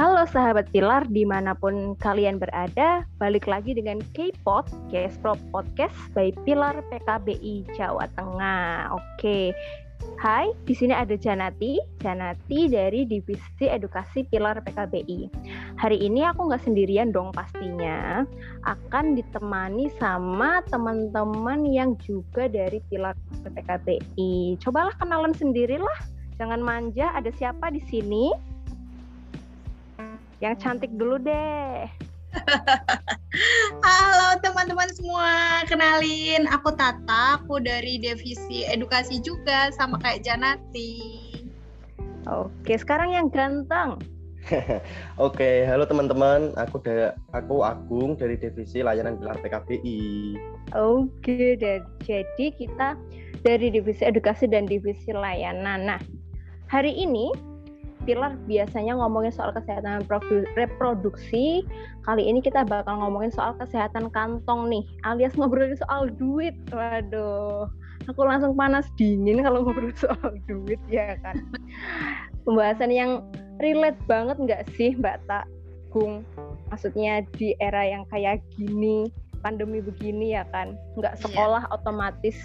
Halo sahabat Pilar di mana pun kalian berada, balik lagi dengan K-Pod, Pro Podcast by Pilar PKBI Jawa Tengah. Oke, Hai, di sini ada Janati, Janati dari Divisi Edukasi Pilar PKBI. Hari ini aku nggak sendirian dong pastinya, akan ditemani sama teman-teman yang juga dari Pilar PKBI. Cobalah kenalan sendirilah, jangan manja. Ada siapa di sini? Yang cantik dulu deh. Halo teman-teman semua, kenalin aku Tata, aku dari divisi edukasi juga sama kayak Janati. Oke, sekarang yang ganteng. Oke, halo teman-teman, aku dari aku Agung dari divisi layanan gelar PKBI. Oke, dan jadi kita dari divisi edukasi dan divisi layanan. Nah, hari ini Pilar biasanya ngomongin soal kesehatan reproduksi. Kali ini kita bakal ngomongin soal kesehatan kantong nih, alias ngobrolin soal duit. Waduh, aku langsung panas dingin kalau ngobrol soal duit ya kan. Pembahasan yang relate banget nggak sih Mbak Tak Gung? Maksudnya di era yang kayak gini, pandemi begini ya kan nggak iya. sekolah yeah. otomatis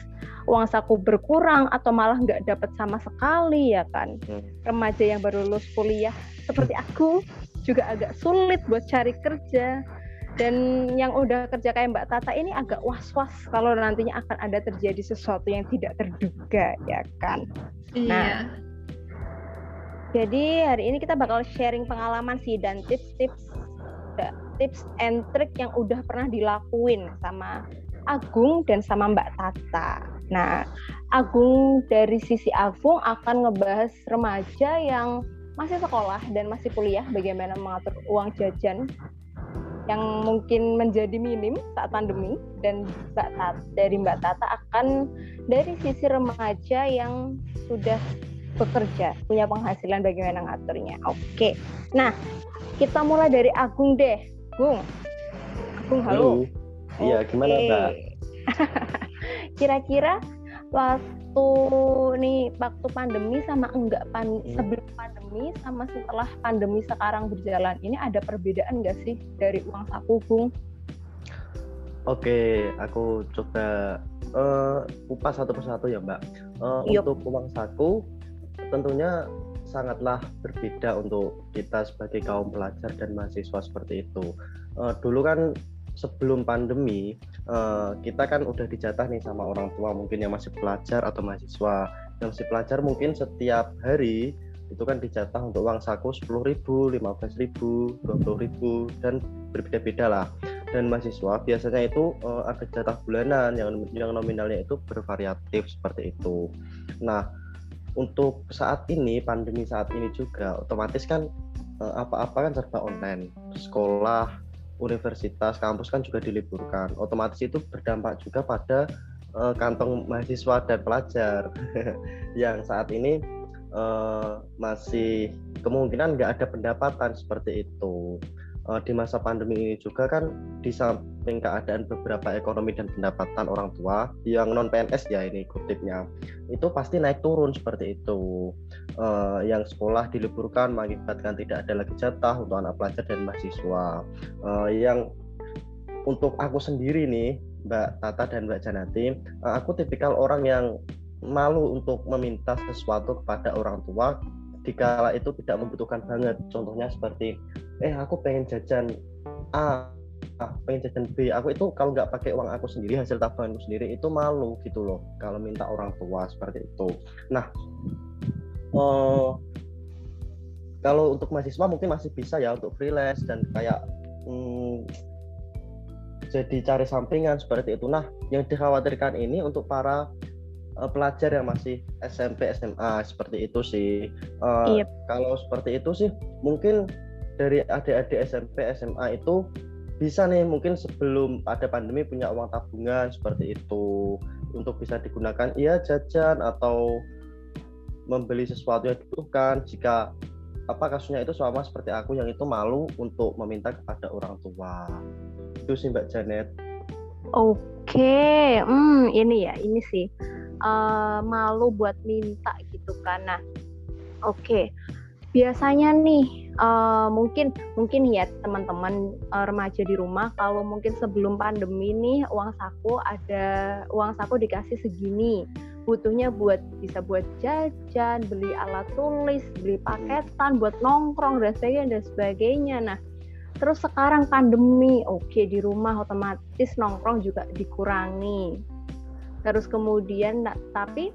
uang saku berkurang atau malah nggak dapat sama sekali ya kan hmm. remaja yang baru lulus kuliah seperti aku juga agak sulit buat cari kerja dan yang udah kerja kayak Mbak Tata ini agak was-was kalau nantinya akan ada terjadi sesuatu yang tidak terduga ya kan iya. nah jadi hari ini kita bakal sharing pengalaman sih dan tips-tips tips and trick yang udah pernah dilakuin sama Agung dan sama Mbak Tata. Nah, Agung dari sisi Agung akan ngebahas remaja yang masih sekolah dan masih kuliah bagaimana mengatur uang jajan yang mungkin menjadi minim saat pandemi dan Mbak Tata, dari Mbak Tata akan dari sisi remaja yang sudah bekerja punya penghasilan bagaimana ngaturnya. Oke, nah kita mulai dari Agung deh. Gung. Gung, halo. Iya, okay. gimana, Mbak? Kira-kira waktu nih waktu pandemi sama enggak pan hmm. sebelum pandemi sama setelah pandemi sekarang berjalan ini ada perbedaan enggak sih dari uang saku Gung? Oke, aku coba uh, kupas satu persatu ya Mbak. Uh, untuk uang saku tentunya sangatlah berbeda untuk kita sebagai kaum pelajar dan mahasiswa seperti itu. Uh, dulu kan sebelum pandemi uh, kita kan udah dijatah nih sama orang tua mungkin yang masih pelajar atau mahasiswa. Yang masih pelajar mungkin setiap hari itu kan dijatah untuk uang saku sepuluh ribu, lima belas ribu, dua puluh ribu dan berbeda-beda lah. Dan mahasiswa biasanya itu uh, ada jatah bulanan yang yang nominalnya itu bervariatif seperti itu. Nah untuk saat ini pandemi saat ini juga otomatis kan eh, apa-apa kan serba online. Sekolah universitas kampus kan juga diliburkan. Otomatis itu berdampak juga pada uh, kantong mahasiswa dan pelajar. Yang saat ini uh, masih kemungkinan nggak ada pendapatan seperti itu uh, di masa pandemi ini juga kan di samping keadaan beberapa ekonomi dan pendapatan orang tua yang non PNS ya ini kutipnya itu pasti naik turun seperti itu. Uh, yang sekolah diliburkan mengakibatkan tidak ada lagi jatah untuk anak pelajar dan mahasiswa. Uh, yang untuk aku sendiri nih Mbak Tata dan Mbak Janati uh, aku tipikal orang yang malu untuk meminta sesuatu kepada orang tua dikala itu tidak membutuhkan banget. Contohnya seperti eh aku pengen jajan A ah, pengen jajan B. Aku itu kalau nggak pakai uang aku sendiri hasil tabunganku sendiri itu malu gitu loh kalau minta orang tua seperti itu. Nah uh, kalau untuk mahasiswa mungkin masih bisa ya untuk freelance dan kayak hmm, jadi cari sampingan seperti itu. Nah yang dikhawatirkan ini untuk para uh, pelajar yang masih SMP SMA seperti itu sih. Uh, yep. Kalau seperti itu sih mungkin dari adik-adik SMP SMA itu bisa nih mungkin sebelum ada pandemi punya uang tabungan seperti itu untuk bisa digunakan iya jajan atau membeli sesuatu yang dibutuhkan jika apa kasusnya itu sama seperti aku yang itu malu untuk meminta kepada orang tua itu sih Mbak Janet. Oke, okay. hmm ini ya ini sih uh, malu buat minta gitu kan. Nah, oke. Okay. biasanya nih uh, mungkin mungkin ya teman-teman uh, remaja di rumah kalau mungkin sebelum pandemi nih uang saku ada uang saku dikasih segini butuhnya buat bisa buat jajan beli alat tulis beli paketan buat nongkrong dan sebagainya dan sebagainya nah terus sekarang pandemi oke okay, di rumah otomatis nongkrong juga dikurangi terus kemudian nah, tapi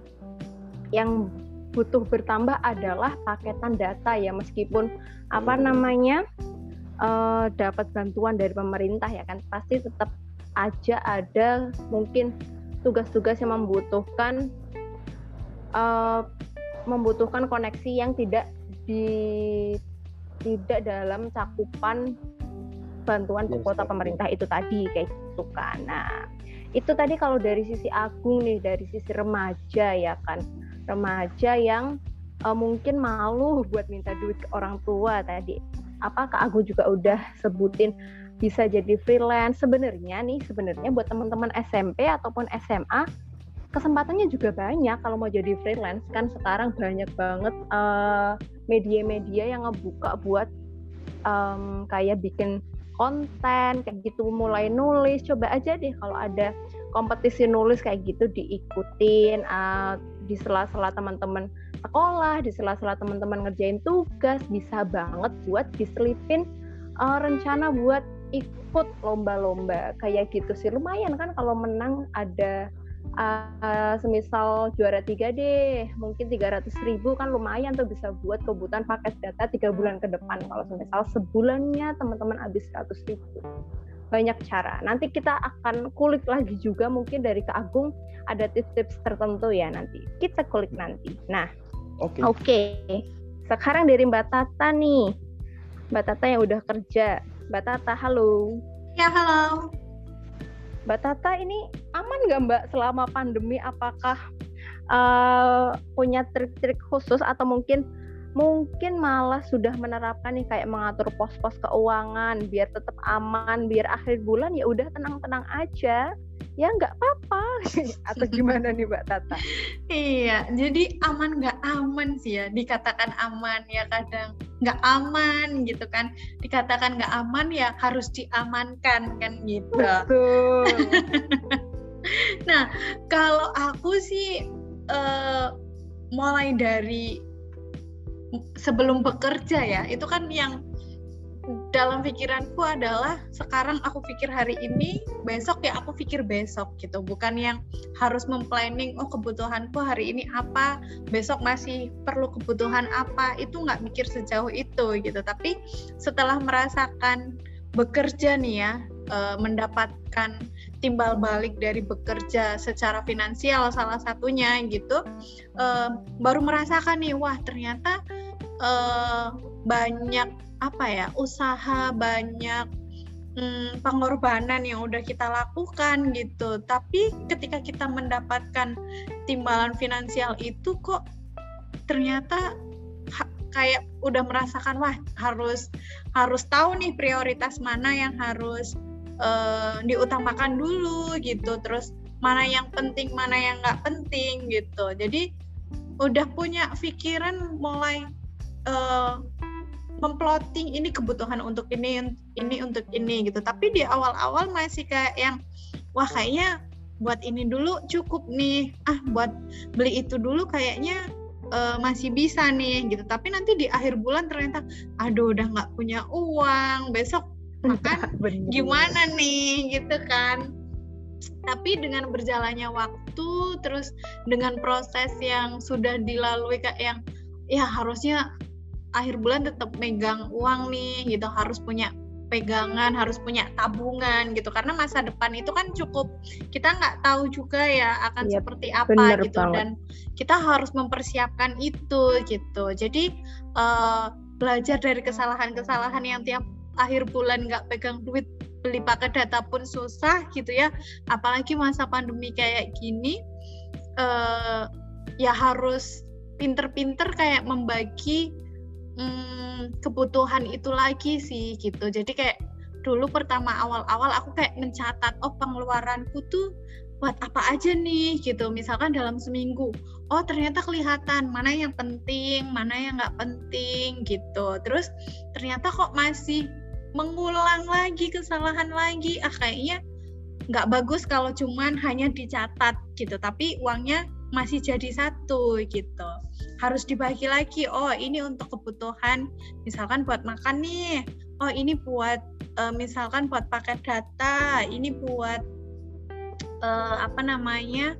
yang butuh bertambah adalah paketan data ya meskipun apa namanya uh, dapat bantuan dari pemerintah ya kan pasti tetap aja ada mungkin tugas-tugas yang membutuhkan uh, membutuhkan koneksi yang tidak di tidak dalam cakupan bantuan yes, kuota pemerintah itu tadi kayak gitu kan. Nah, itu tadi kalau dari sisi Agung nih, dari sisi remaja ya kan remaja yang uh, mungkin malu buat minta duit ke orang tua tadi. Apakah aku juga udah sebutin bisa jadi freelance? Sebenarnya nih, sebenarnya buat teman-teman SMP ataupun SMA kesempatannya juga banyak kalau mau jadi freelance kan sekarang banyak banget media media-media yang ngebuka buat um, kayak bikin konten kayak gitu mulai nulis coba aja deh kalau ada kompetisi nulis kayak gitu diikutin uh, di sela-sela teman-teman sekolah, di sela-sela teman-teman ngerjain tugas, bisa banget buat diselipin uh, rencana buat ikut lomba-lomba kayak gitu sih. Lumayan kan kalau menang ada uh, semisal juara tiga deh, mungkin 300 ribu kan lumayan tuh bisa buat kebutuhan paket data tiga bulan ke depan. Kalau semisal sebulannya teman-teman habis 100 ribu banyak cara. Nanti kita akan kulik lagi juga mungkin dari Kak Agung ada tips-tips tertentu ya nanti. Kita kulik nanti. Nah, oke. Okay. Oke. Okay. Sekarang dari Mbak Tata nih. Mbak Tata yang udah kerja. Mbak Tata, halo. Ya, halo. Mbak Tata ini aman nggak Mbak selama pandemi? Apakah uh, punya trik-trik khusus atau mungkin mungkin malah sudah menerapkan nih kayak mengatur pos-pos keuangan biar tetap aman biar akhir bulan ya udah tenang-tenang aja ya nggak apa-apa atau gimana nih Mbak Tata? Iya, jadi aman nggak aman sih ya dikatakan aman ya kadang nggak aman gitu kan dikatakan nggak aman ya harus diamankan kan gitu. Betul. nah kalau aku sih uh, mulai dari sebelum bekerja ya itu kan yang dalam pikiranku adalah sekarang aku pikir hari ini besok ya aku pikir besok gitu. Bukan yang harus memplanning oh kebutuhanku hari ini apa? Besok masih perlu kebutuhan apa? Itu nggak mikir sejauh itu gitu. Tapi setelah merasakan bekerja nih ya eh, mendapatkan timbal balik dari bekerja secara finansial salah satunya gitu eh, baru merasakan nih wah ternyata uh, banyak apa ya usaha banyak hmm, pengorbanan yang udah kita lakukan gitu. Tapi ketika kita mendapatkan timbalan finansial itu kok ternyata kayak udah merasakan wah harus harus tahu nih prioritas mana yang harus uh, diutamakan dulu gitu. Terus mana yang penting mana yang nggak penting gitu. Jadi udah punya pikiran mulai uh, memploting ini kebutuhan untuk ini ini untuk ini gitu. Tapi di awal-awal masih kayak yang wah kayaknya buat ini dulu cukup nih. Ah buat beli itu dulu kayaknya uh, masih bisa nih gitu. Tapi nanti di akhir bulan ternyata aduh udah nggak punya uang. Besok makan gimana nih? Gitu kan. Tapi dengan berjalannya waktu terus dengan proses yang sudah dilalui kayak yang ya harusnya akhir bulan tetap megang uang nih gitu. Harus punya pegangan harus punya tabungan gitu. Karena masa depan itu kan cukup kita nggak tahu juga ya akan yep, seperti apa gitu. banget. dan kita harus mempersiapkan itu gitu. Jadi uh, belajar dari kesalahan-kesalahan yang tiap akhir bulan nggak pegang duit beli paket data pun susah gitu ya. Apalagi masa pandemi kayak gini uh, ya harus pinter-pinter kayak membagi hmm, kebutuhan itu lagi sih gitu. Jadi kayak dulu pertama awal-awal aku kayak mencatat oh pengeluaranku tuh buat apa aja nih? Gitu. Misalkan dalam seminggu oh ternyata kelihatan mana yang penting mana yang nggak penting gitu. Terus ternyata kok masih mengulang lagi kesalahan lagi. Ah kayaknya nggak bagus kalau cuman hanya dicatat gitu. Tapi uangnya masih jadi satu gitu harus dibagi lagi. Oh ini untuk kebutuhan misalkan buat makan nih. Oh ini buat uh, misalkan buat paket data. Ini buat uh, apa namanya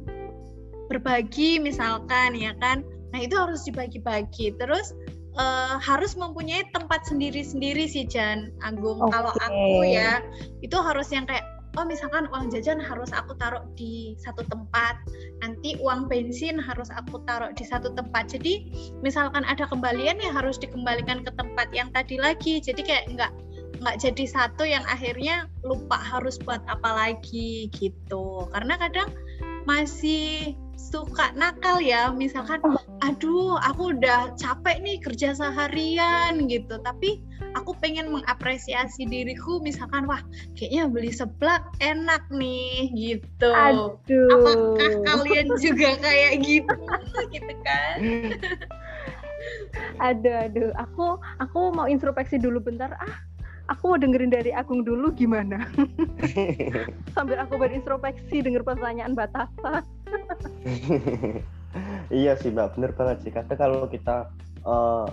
berbagi misalkan ya kan? Nah itu harus dibagi-bagi. Terus uh, harus mempunyai tempat sendiri-sendiri sih Jan Agung. Okay. kalau aku ya itu harus yang kayak oh misalkan uang jajan harus aku taruh di satu tempat nanti uang bensin harus aku taruh di satu tempat. Jadi misalkan ada kembalian ya harus dikembalikan ke tempat yang tadi lagi. Jadi kayak nggak nggak jadi satu yang akhirnya lupa harus buat apa lagi gitu. Karena kadang masih suka nakal ya misalkan aduh aku udah capek nih kerja seharian gitu. Tapi aku pengen mengapresiasi diriku misalkan wah kayaknya beli seblak enak nih gitu. Aduh. apakah kalian juga kayak gitu? Gitu kan. Aduh aduh. Aku aku mau introspeksi dulu bentar. Ah aku mau dengerin dari Agung dulu gimana? Sambil aku berintrospeksi denger pertanyaan batasan iya sih mbak. Bener banget sih. Karena kalau kita uh,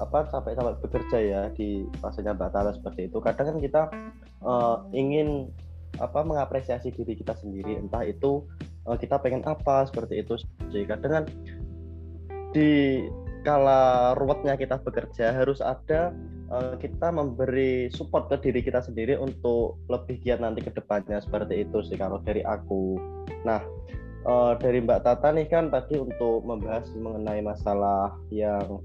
apa sampai sampai bekerja ya di fasenya mbak Tala seperti itu. Kadang kan kita uh, ingin apa mengapresiasi diri kita sendiri. Entah itu uh, kita pengen apa seperti itu. Sih kadang kan di kala ruwetnya kita bekerja harus ada uh, kita memberi support ke diri kita sendiri untuk lebih giat nanti ke depannya seperti itu sih kalau dari aku. Nah, dari Mbak Tata nih kan tadi untuk membahas mengenai masalah yang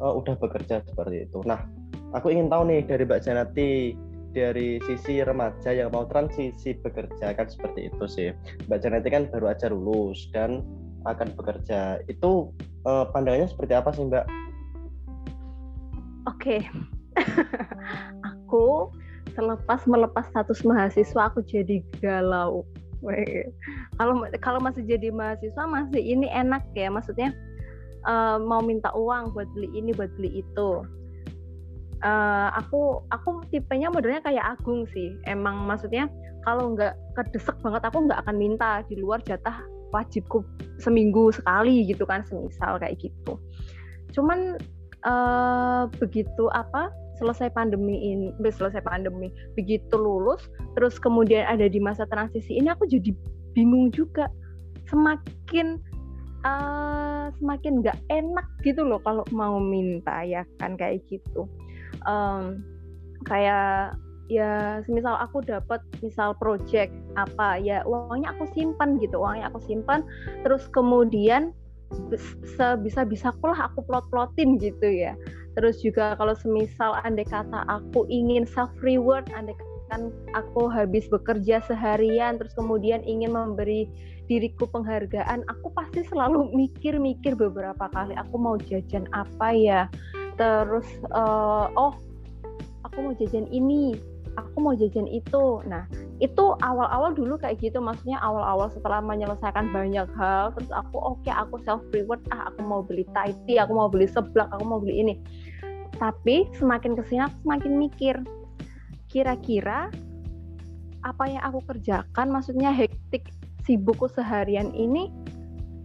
uh, udah bekerja seperti itu. Nah, aku ingin tahu nih dari Mbak Janati dari sisi remaja yang mau transisi bekerja kan seperti itu sih. Mbak Janati kan baru aja lulus dan akan bekerja. Itu uh, pandangannya seperti apa sih Mbak? Oke, okay. aku selepas melepas status mahasiswa aku jadi galau. Kalau kalau masih jadi mahasiswa masih ini enak ya, maksudnya uh, mau minta uang buat beli ini buat beli itu. Uh, aku aku tipenya modelnya kayak Agung sih. Emang maksudnya kalau nggak kedesek banget aku nggak akan minta di luar jatah wajibku seminggu sekali gitu kan semisal kayak gitu. Cuman uh, begitu apa selesai pandemi ini selesai pandemi begitu lulus terus kemudian ada di masa transisi ini aku jadi bingung juga semakin uh, semakin nggak enak gitu loh kalau mau minta ya kan kayak gitu. Um, kayak ya semisal aku dapat misal project apa ya uangnya aku simpan gitu uangnya aku simpan. Terus kemudian sebisa bisa lah aku plot plotin gitu ya. Terus juga kalau semisal andai kata aku ingin self reward andai kan aku habis bekerja seharian terus kemudian ingin memberi diriku penghargaan aku pasti selalu mikir-mikir beberapa kali aku mau jajan apa ya? Terus uh, oh aku mau jajan ini aku mau jajan itu. Nah itu awal-awal dulu kayak gitu maksudnya awal-awal setelah menyelesaikan banyak hal terus aku oke okay, aku self reward ah aku mau beli Taiti aku mau beli seblak aku mau beli ini. Tapi semakin ke sini aku semakin mikir kira-kira apa yang aku kerjakan maksudnya hektik sibukku seharian ini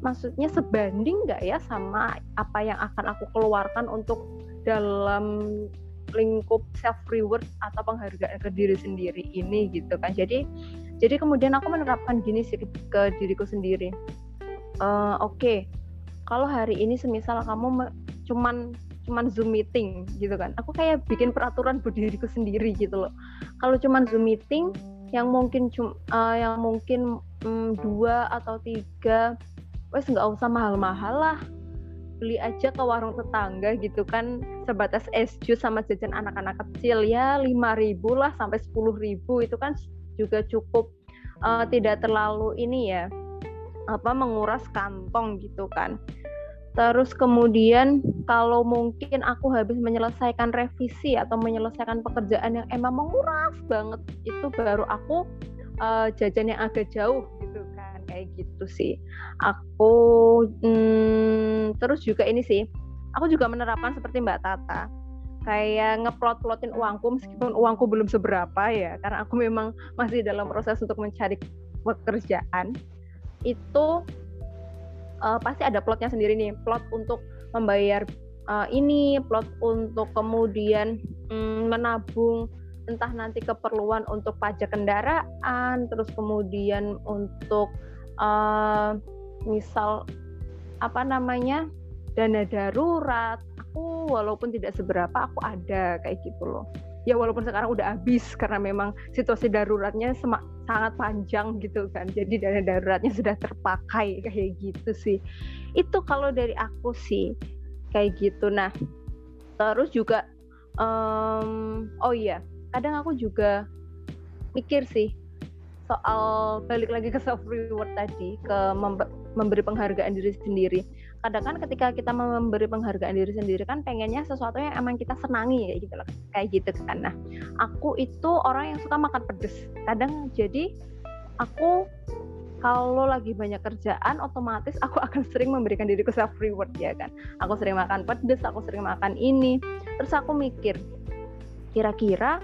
maksudnya sebanding nggak ya sama apa yang akan aku keluarkan untuk dalam lingkup self reward atau penghargaan ke diri sendiri ini gitu kan? Jadi jadi kemudian aku menerapkan gini sih ke, diriku sendiri. Uh, oke okay, kalau hari ini semisal kamu cuman cuman zoom meeting gitu kan? Aku kayak bikin peraturan buat diriku sendiri gitu loh. Kalau cuman zoom meeting yang mungkin cum, uh, yang mungkin um, dua atau tiga. Wes nggak usah mahal-mahal lah. Beli aja ke warung tetangga gitu kan. Sebatas es jus sama jajan anak-anak kecil. Ya lima ribu lah sampai sepuluh ribu. Itu kan juga cukup uh, tidak terlalu ini ya apa menguras kantong gitu kan. Terus kemudian kalau mungkin aku habis menyelesaikan revisi atau menyelesaikan pekerjaan yang emang menguras banget itu baru aku uh, jajan yang agak jauh gitu kan gitu sih. Aku hmm, terus juga ini sih aku juga menerapkan seperti Mbak Tata kayak ngeplot-plotin uangku meskipun uangku belum seberapa ya karena aku memang masih dalam proses untuk mencari pekerjaan itu uh, pasti ada plotnya sendiri nih. Plot untuk membayar uh, ini plot untuk kemudian um, menabung entah nanti keperluan untuk pajak kendaraan terus kemudian untuk uh, misal apa namanya dana darurat. Aku walaupun tidak seberapa aku ada kayak gitu loh. Ya walaupun sekarang udah habis karena memang situasi daruratnya sangat panjang gitu kan. Jadi dana daruratnya sudah terpakai kayak gitu sih. Itu kalau dari aku sih kayak gitu. Nah terus juga um, oh iya kadang aku juga mikir sih soal balik lagi ke self reward tadi ke memberi penghargaan diri sendiri. Kadang kan ketika kita memberi penghargaan diri sendiri kan pengennya sesuatu yang emang kita senangi kayak gitu loh kayak gitu kan. Nah aku itu orang yang suka makan pedes. Kadang jadi aku kalau lagi banyak kerjaan otomatis aku akan sering memberikan diriku self reward ya kan. Aku sering makan pedes aku sering makan ini. Terus aku mikir kira-kira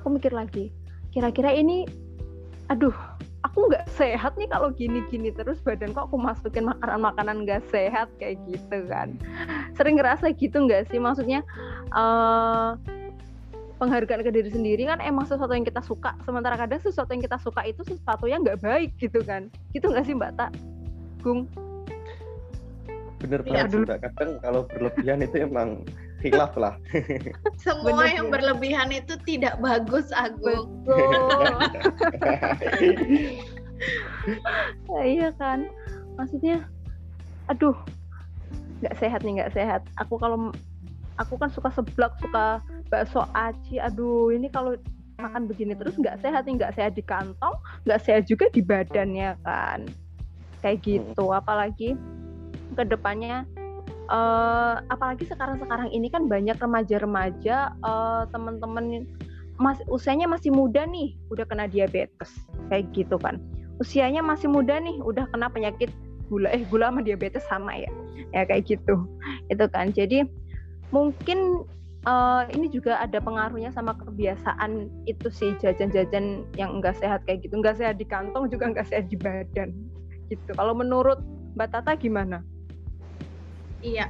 aku mikir lagi kira-kira ini aduh aku nggak sehat nih kalau gini-gini terus badan kok aku masukin makanan-makanan nggak sehat kayak gitu kan. Sering ngerasa gitu nggak sih? Maksudnya uh, penghargaan ke diri sendiri kan emang sesuatu yang kita suka sementara kadang sesuatu yang kita suka itu sesuatu yang nggak baik gitu kan. Gitu nggak sih mbak tak? Gung? Bener banget ya, mbak. Kadang kalau berlebihan itu emang hilaf lah. Semua Bener, yang ya. berlebihan itu tidak bagus, Agung. nah, iya kan, maksudnya, aduh, nggak sehat nih, nggak sehat. Aku kalau aku kan suka seblak, suka bakso aci. Aduh, ini kalau makan begini terus nggak sehat nih, nggak sehat di kantong, nggak sehat juga di badannya kan. Kayak gitu, apalagi ke depannya uh, apalagi sekarang-sekarang ini kan banyak remaja-remaja uh, teman-teman mas usianya masih muda nih udah kena diabetes kayak gitu kan. Usianya masih muda nih udah kena penyakit gula eh gula sama diabetes sama ya ya kayak gitu itu kan. Jadi mungkin uh, ini juga ada pengaruhnya sama kebiasaan itu sih jajan-jajan yang enggak sehat kayak gitu. Enggak sehat di kantong juga enggak sehat di badan gitu. Kalau menurut Mbak Tata gimana? Iya,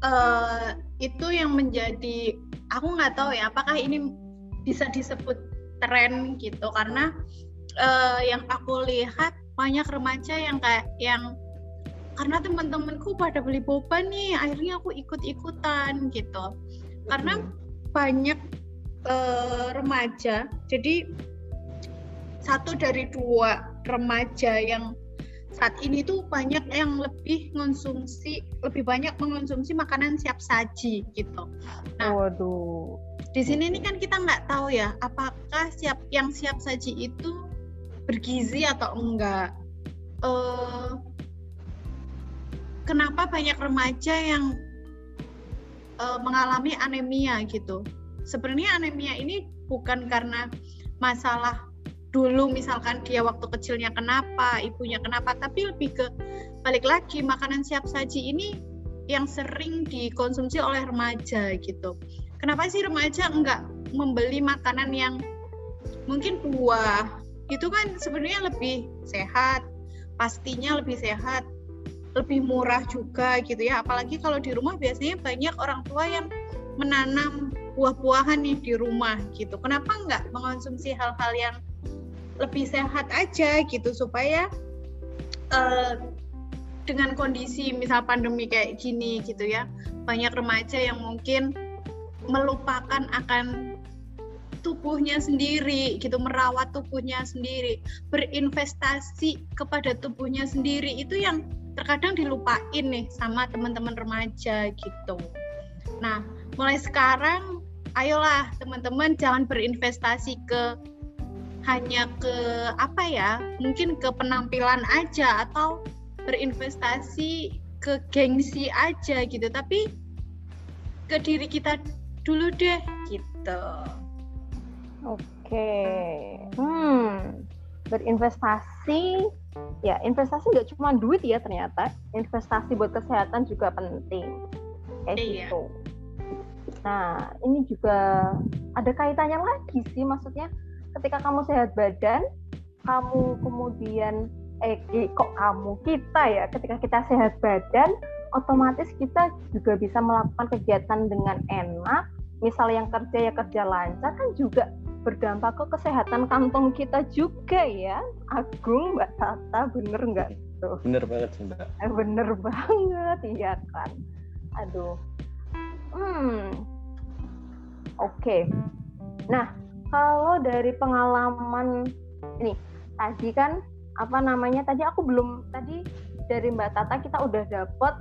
uh, itu yang menjadi aku nggak tahu ya apakah ini bisa disebut tren gitu. Karena uh, yang aku lihat banyak remaja yang kayak yang karena teman-temanku pada beli boba nih akhirnya aku ikut-ikutan gitu. Karena banyak uh, remaja jadi satu dari dua remaja yang saat ini tuh banyak yang lebih mengonsumsi lebih banyak mengonsumsi makanan siap saji gitu. Nah, waduh. Di sini ini kan kita nggak tahu ya apakah siap yang siap saji itu bergizi atau enggak. Uh, kenapa banyak remaja yang uh, mengalami anemia gitu? Sebenarnya anemia ini bukan karena masalah dulu misalkan dia waktu kecilnya kenapa, ibunya kenapa, tapi lebih ke balik lagi makanan siap saji ini yang sering dikonsumsi oleh remaja gitu. Kenapa sih remaja enggak membeli makanan yang mungkin buah itu kan sebenarnya lebih sehat, pastinya lebih sehat, lebih murah juga gitu ya. Apalagi kalau di rumah biasanya banyak orang tua yang menanam buah-buahan nih di rumah gitu. Kenapa enggak mengonsumsi hal-hal yang lebih sehat aja gitu supaya uh, dengan kondisi misal pandemi kayak gini gitu ya banyak remaja yang mungkin melupakan akan tubuhnya sendiri gitu merawat tubuhnya sendiri berinvestasi kepada tubuhnya sendiri itu yang terkadang dilupain nih sama teman-teman remaja gitu. Nah mulai sekarang ayolah teman-teman jangan berinvestasi ke hanya ke apa ya mungkin ke penampilan aja atau berinvestasi ke gengsi aja gitu. Tapi ke diri kita dulu deh gitu. Oke. Hmm berinvestasi. Ya investasi nggak cuma duit ya ternyata. Investasi buat kesehatan juga penting. Kayak iya. gitu. Nah ini juga ada kaitannya lagi sih maksudnya ketika kamu sehat badan kamu kemudian eh kok kamu kita ya ketika kita sehat badan otomatis kita juga bisa melakukan kegiatan dengan enak. Misal yang kerja ya kerja lancar kan juga berdampak ke kesehatan kantong kita juga ya. Agung Mbak Tata bener nggak tuh? Bener banget sih Mbak. Eh, bener banget iya kan? Aduh. Hmm. Oke. Okay. nah kalau dari pengalaman ini tadi kan apa namanya tadi aku belum tadi dari Mbak Tata kita udah dapet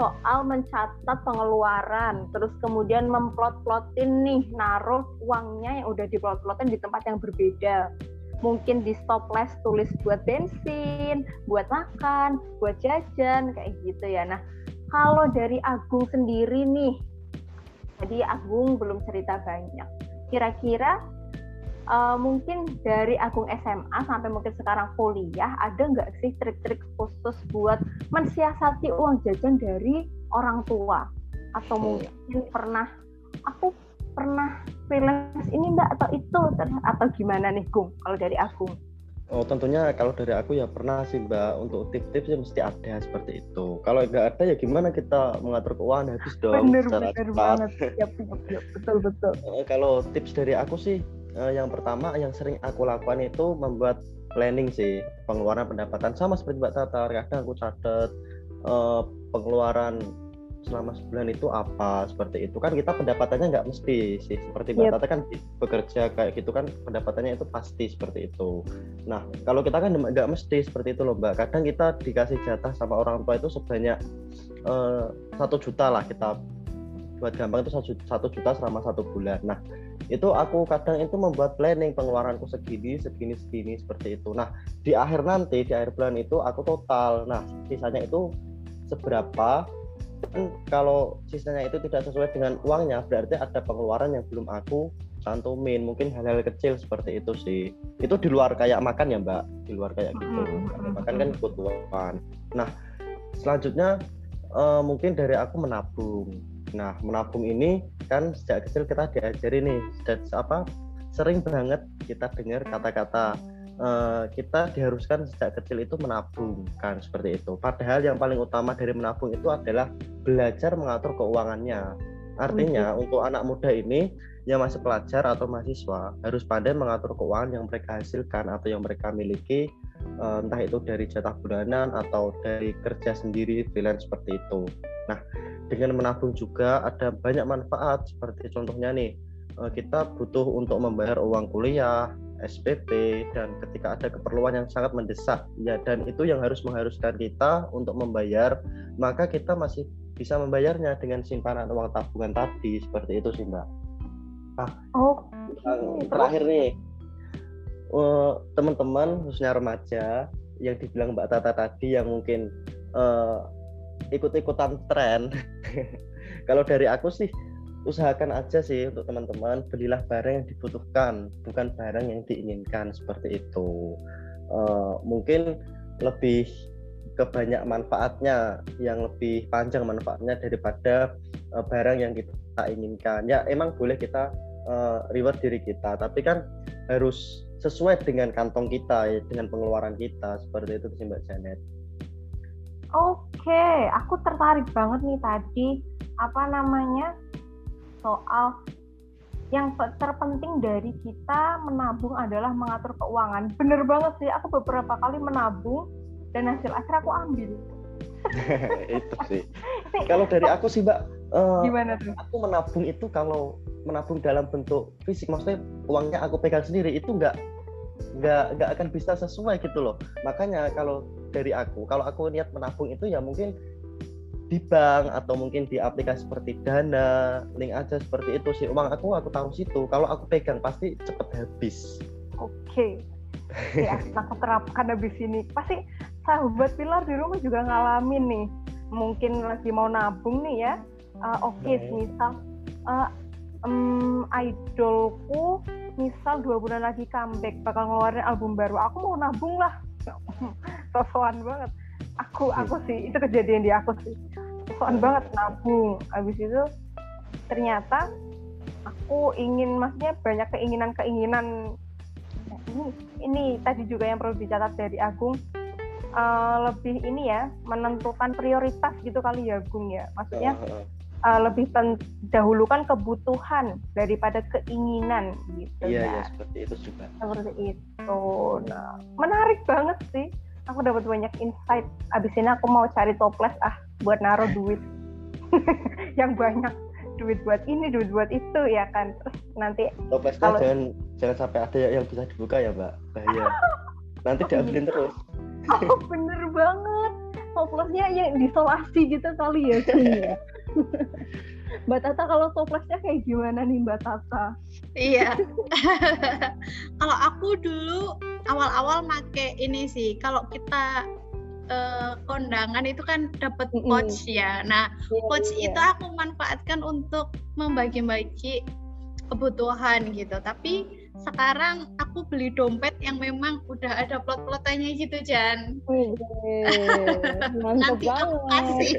soal mencatat pengeluaran, terus kemudian memplot-plotin nih, naruh uangnya yang udah diplot-plotin di tempat yang berbeda. Mungkin di stoples tulis buat bensin, buat makan, buat jajan, kayak gitu ya. Nah, kalau dari Agung sendiri nih, tadi Agung belum cerita banyak. Kira-kira uh, mungkin dari Agung SMA sampai mungkin sekarang kuliah ada nggak sih trik-trik khusus buat mensiasati uang jajan dari orang tua atau hmm. mungkin pernah aku pernah freelance ini mbak atau itu atau gimana nih Gung kalau dari Agung? Oh tentunya kalau dari aku ya pernah sih mbak untuk tips-tips ya mesti ada seperti itu. Kalau nggak ada ya gimana kita mengatur keuangan habis dong bener, secara bener cepat. Banget. Ya, betul betul. Eh, kalau tips dari aku sih uh, yang pertama yang sering aku lakukan itu membuat planning sih pengeluaran pendapatan. Sama seperti Mbak Tata kadang aku catat uh, pengeluaran selama sebulan itu apa seperti itu. Kan kita pendapatannya nggak mesti sih seperti Mbak yep. Tata kan bekerja kayak gitu kan pendapatannya itu pasti seperti itu. Nah kalau kita kan nggak mesti seperti itu loh Mbak. Kadang kita dikasih jatah sama orang tua itu sebanyak eh, satu uh, juta lah kita buat gampang itu satu juta selama satu bulan. Nah itu aku kadang itu membuat planning pengeluaranku segini segini segini seperti itu. Nah di akhir nanti di akhir bulan itu aku total. Nah sisanya itu seberapa? Dan kalau sisanya itu tidak sesuai dengan uangnya berarti ada pengeluaran yang belum aku cantumin. Mungkin hal-hal kecil seperti itu sih. Itu di luar kayak makan ya mbak? Di luar kayak gitu. Makan kan kebutuhan. Nah selanjutnya uh, mungkin dari aku menabung. Nah, menabung ini kan sejak kecil kita diajari nih, dan apa sering banget kita dengar kata-kata uh, kita diharuskan sejak kecil itu menabung kan seperti itu. Padahal yang paling utama dari menabung itu adalah belajar mengatur keuangannya. Artinya untuk anak muda ini yang masih pelajar atau mahasiswa harus pandai mengatur keuangan yang mereka hasilkan atau yang mereka miliki entah itu dari jatah bulanan atau dari kerja sendiri freelance seperti itu. Nah, dengan menabung juga ada banyak manfaat. Seperti contohnya nih eh, kita butuh untuk membayar uang kuliah, SPP dan ketika ada keperluan yang sangat mendesak. Ya dan itu yang harus mengharuskan kita untuk membayar maka kita masih bisa membayarnya dengan simpanan uang tabungan tadi. Seperti itu sih mbak. Ah, oh, terakhir nih uh, teman-teman khususnya remaja yang dibilang mbak Tata tadi yang mungkin uh, ikut-ikutan tren. Kalau dari aku sih usahakan aja sih untuk teman-teman belilah barang yang dibutuhkan bukan barang yang diinginkan seperti itu. Uh, mungkin lebih kebanyak manfaatnya yang lebih panjang manfaatnya daripada uh, barang yang kita inginkan. Ya emang boleh kita uh, reward diri kita tapi kan harus sesuai dengan kantong kita ya, dengan pengeluaran kita seperti itu sih Mbak Janet. Oke, aku tertarik banget nih tadi apa namanya soal yang terpenting dari kita menabung adalah mengatur keuangan. Bener banget sih, aku beberapa kali menabung dan hasil akhir aku ambil. itu sih. kalau dari aku sih, Mbak, uh, gimana tuh? Aku menabung itu kalau menabung dalam bentuk fisik, maksudnya uangnya aku pegang sendiri itu nggak nggak nggak akan bisa sesuai gitu loh. Makanya kalau dari aku kalau aku niat menabung itu ya mungkin di bank atau mungkin di aplikasi seperti Dana, link aja seperti itu sih. Uang aku aku taruh situ. Kalau aku pegang pasti cepet habis. Oke. Okay. Ya, aku terapkan habis ini. Pasti sahabat Pilar di rumah juga ngalamin nih. Mungkin lagi mau nabung nih ya. Uh, Oke, okay, misal uh, um, idolku misal dua bulan lagi comeback bakal ngeluarin album baru. Aku mau nabung lah. Sosokan banget. Aku aku sih itu kejadian di aku sih. Sosokan banget nabung. Habis itu ternyata aku ingin maksudnya banyak keinginan-keinginan. Ini ini tadi juga yang perlu dicatat dari Agung uh, lebih ini ya menentukan prioritas gitu kali ya Agung ya. Maksudnya uh, lebih dahulukan kebutuhan daripada keinginan gitu iya ya seperti itu juga. Seperti itu. Nah menarik banget sih. Aku dapat banyak insight. Abis ini aku mau cari toples ah buat naruh duit. Yang banyak duit buat ini duit buat itu ya kan. Terus nanti toplesnya kalau... jangan jangan sampai ada yang bisa dibuka ya mbak. Bahaya. Nanti diambilin terus oh bener banget toplesnya yang disolasi gitu kali ya ya Mbak Tata kalau toplesnya kayak gimana nih Mbak Tata? Iya. kalau aku dulu awal-awal make ini sih. Kalau kita uh, kondangan itu kan dapat pouch mm -hmm. ya. Nah, yeah, pouch yeah. itu aku manfaatkan untuk membagi-bagi kebutuhan gitu. Tapi sekarang aku beli dompet yang memang udah ada plot-plotannya gitu Jan. Nanti aku kasih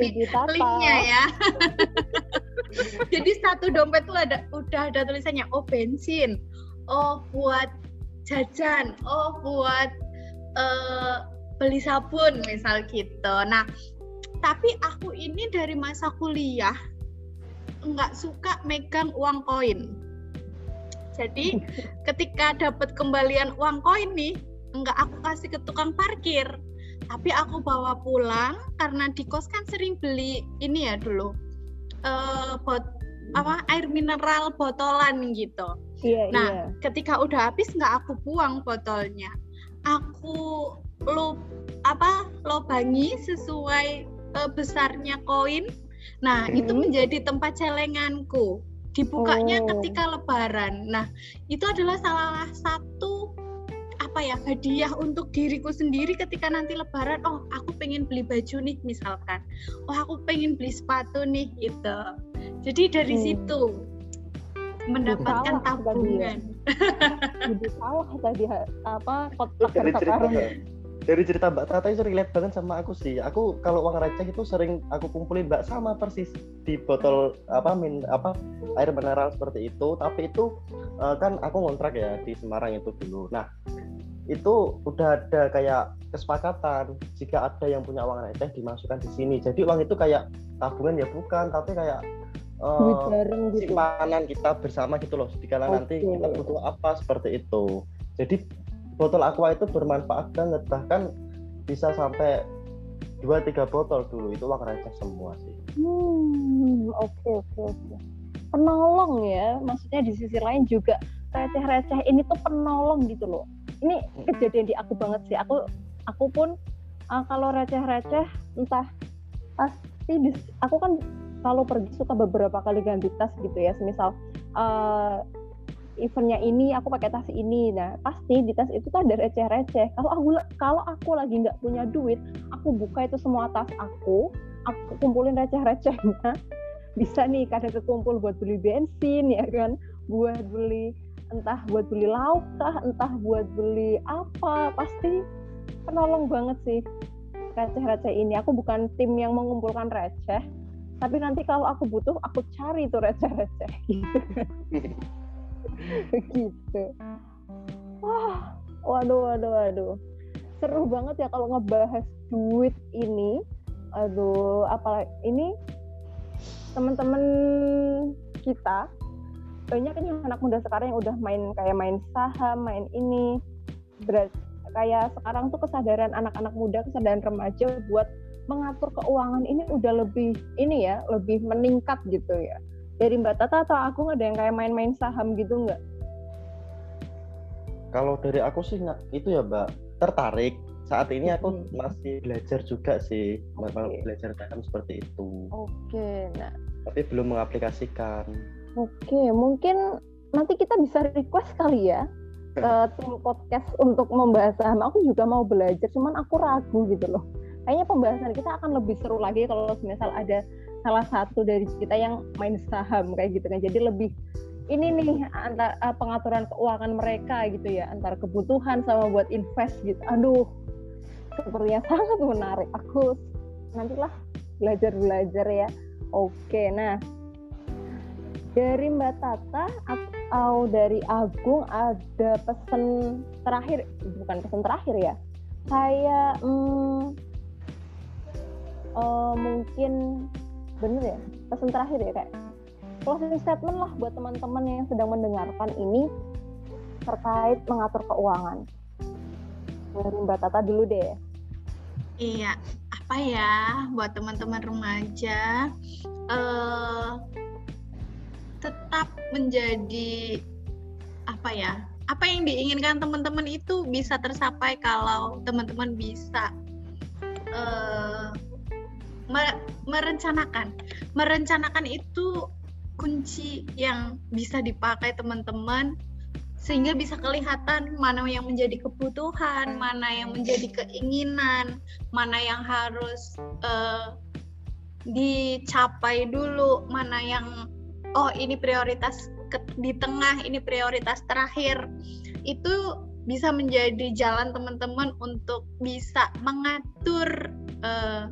linknya ya. Jadi satu dompet tuh ada udah ada tulisannya oh bensin, oh buat jajan, oh buat uh, beli sabun misal gitu. Nah, tapi aku ini dari masa kuliah nggak suka megang uang koin. Jadi ketika dapat kembalian uang koin nih, nggak aku kasih ke tukang parkir, tapi aku bawa pulang karena di kos kan sering beli ini ya dulu, uh, bot apa air mineral botolan gitu. Iya, nah, iya. ketika udah habis nggak aku buang botolnya, aku lo apa lobangi sesuai uh, besarnya koin. Nah, hmm. itu menjadi tempat celenganku. Dibukanya oh. ketika lebaran. Nah, itu adalah salah satu apa ya hadiah untuk diriku sendiri ketika nanti lebaran oh aku pengen beli baju nih misalkan oh aku pengen beli sepatu nih gitu jadi dari hmm. situ mendapatkan tabungan. Jadi salah tadi apa kotak karun dari cerita Mbak Tata itu relate banget sama aku sih. Aku kalau uang receh itu sering aku kumpulin Mbak sama persis di botol apa min apa air mineral seperti itu. Tapi itu uh, kan aku ngontrak ya di Semarang itu dulu. Nah itu udah ada kayak kesepakatan jika ada yang punya uang receh dimasukkan di sini. Jadi uang itu kayak tabungan ya bukan, tapi kayak uh, gitu. simpanan kita bersama gitu loh. Jika okay. nanti kita butuh apa seperti itu. Jadi botol aqua itu bermanfaat banget bahkan bisa sampai dua tiga botol dulu itu uang receh semua sih. Hmm oke okay, oke okay, oke. Okay. Penolong ya, maksudnya di sisi lain juga receh-receh ini tuh penolong gitu loh. Ini kejadian di aku banget sih. Aku aku pun uh, kalau receh-receh entah pasti di, aku kan kalau pergi suka beberapa kali ganti tas gitu ya. Semisal uh, eventnya ini aku pakai tas ini. Nah pasti di tas itu tuh ada receh-receh. Kalau aku kalau aku lagi nggak punya duit aku buka itu semua tas aku aku kumpulin receh-recehnya. Bisa nih kadang kekumpul buat beli bensin ya kan? Buat beli entah buat beli lauk kah entah buat beli apa pasti penolong banget sih receh-receh ini. Aku bukan tim yang mengumpulkan receh tapi nanti kalau aku butuh aku cari tuh receh-receh. gitu begitu wah waduh waduh waduh. Seru banget ya kalau ngebahas duit ini. Aduh apa ini teman-teman kita banyak ini anak muda sekarang yang udah main kayak main saham main ini. Berat kayak sekarang tuh kesadaran anak-anak muda kesadaran remaja buat mengatur keuangan ini udah lebih ini ya lebih meningkat gitu ya dari Mbak Tata atau aku ada yang kayak main-main saham gitu nggak? Kalau dari aku sih nggak itu ya Mbak tertarik. Saat ini aku hmm. masih belajar juga sih, okay. belajar saham seperti itu. Oke, okay, nah. Tapi belum mengaplikasikan. Oke, okay, mungkin nanti kita bisa request kali ya ke tim podcast untuk membahas saham. Aku juga mau belajar, cuman aku ragu gitu loh. Kayaknya pembahasan kita akan lebih seru lagi kalau misal ada salah satu dari kita yang main saham kayak gitu kan. Jadi lebih ini nih antara uh, pengaturan keuangan mereka gitu ya. Antara kebutuhan sama buat invest gitu. Aduh sepertinya sangat menarik. Aku nantilah belajar belajar ya. Oke nah. Dari Mbak Tata atau dari Agung ada pesan terakhir. Bukan pesan terakhir ya. Saya hmm, uh, mungkin bener ya pesan terakhir ya kayak closing statement lah buat teman-teman yang sedang mendengarkan ini terkait mengatur keuangan. Dari Mbak Tata dulu deh. Iya, apa ya buat teman-teman remaja uh, tetap menjadi apa ya? Apa yang diinginkan teman-teman itu bisa tercapai kalau teman-teman bisa uh, merencanakan. Merencanakan itu kunci yang bisa dipakai teman-teman sehingga bisa kelihatan mana yang menjadi kebutuhan, mana yang menjadi keinginan, mana yang harus uh, dicapai dulu, mana yang oh ini prioritas ke, di tengah, ini prioritas terakhir. Itu bisa menjadi jalan teman-teman untuk bisa mengatur uh,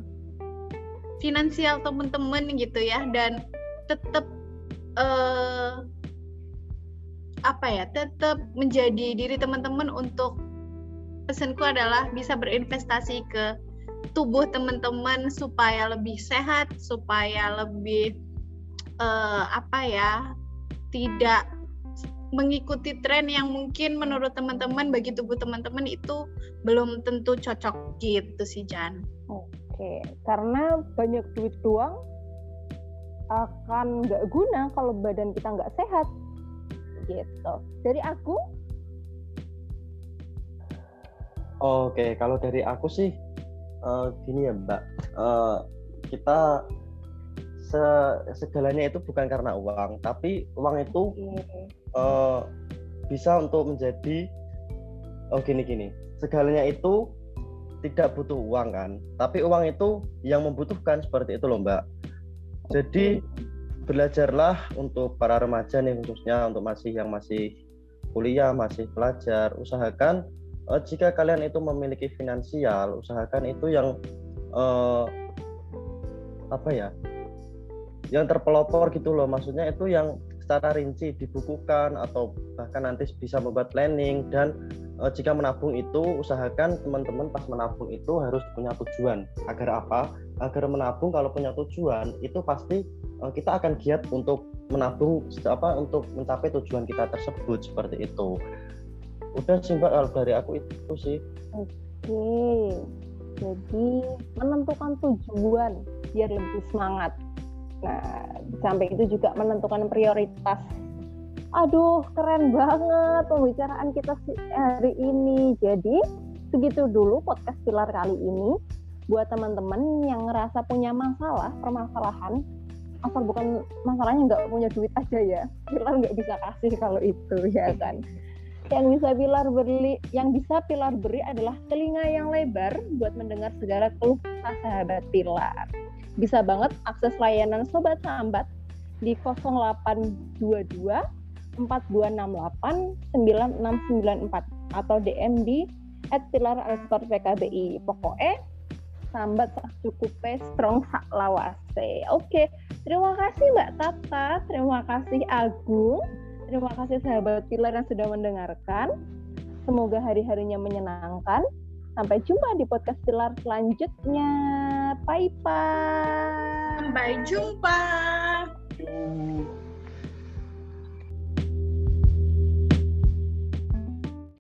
finansial teman-teman gitu ya dan tetap uh, apa ya tetap menjadi diri teman-teman untuk pesanku adalah bisa berinvestasi ke tubuh teman-teman supaya lebih sehat supaya lebih uh, apa ya tidak mengikuti tren yang mungkin menurut teman-teman bagi tubuh teman-teman itu belum tentu cocok gitu sih Jan. Oke, karena banyak duit doang akan nggak guna kalau badan kita nggak sehat. Gitu. Dari aku? Oke kalau dari aku sih uh, gini ya mbak. Uh, kita se segalanya itu bukan karena uang tapi uang itu uh, bisa untuk menjadi oh gini gini segalanya itu tidak butuh uang kan tapi uang itu yang membutuhkan seperti itu loh mbak jadi belajarlah untuk para remaja nih khususnya untuk masih yang masih kuliah, masih pelajar, usahakan uh, jika kalian itu memiliki finansial, usahakan itu yang uh, apa ya? Yang terpelopor gitu loh, maksudnya itu yang secara rinci dibukukan atau bahkan nanti bisa membuat planning dan e, jika menabung itu usahakan teman-teman pas menabung itu harus punya tujuan agar apa agar menabung kalau punya tujuan itu pasti uh, kita akan giat untuk menabung apa untuk mencapai tujuan kita tersebut seperti itu. Udah sih Mbak kalau dari aku itu sih. Oke. Jadi menentukan tujuan biar lebih semangat. Nah, sampai itu juga menentukan prioritas. Aduh, keren banget pembicaraan kita hari ini. Jadi, segitu dulu podcast pilar kali ini buat teman-teman yang ngerasa punya masalah, permasalahan, asal bukan masalahnya nggak punya duit aja ya, Pilar nggak bisa kasih kalau itu ya kan. Yang bisa Pilar beri, yang bisa Pilar beri adalah telinga yang lebar buat mendengar segala keluh kesah sahabat Pilar. Bisa banget akses layanan Sobat Sambat di 0822 4268 9694 atau DM di at pilar PKBI. Pokoknya sambat cukup strong sak lawase. Oke, terima kasih Mbak Tata, terima kasih Agung, terima kasih sahabat Pilar yang sudah mendengarkan. Semoga hari-harinya menyenangkan. Sampai jumpa di podcast Pilar selanjutnya. Bye bye. Sampai jumpa.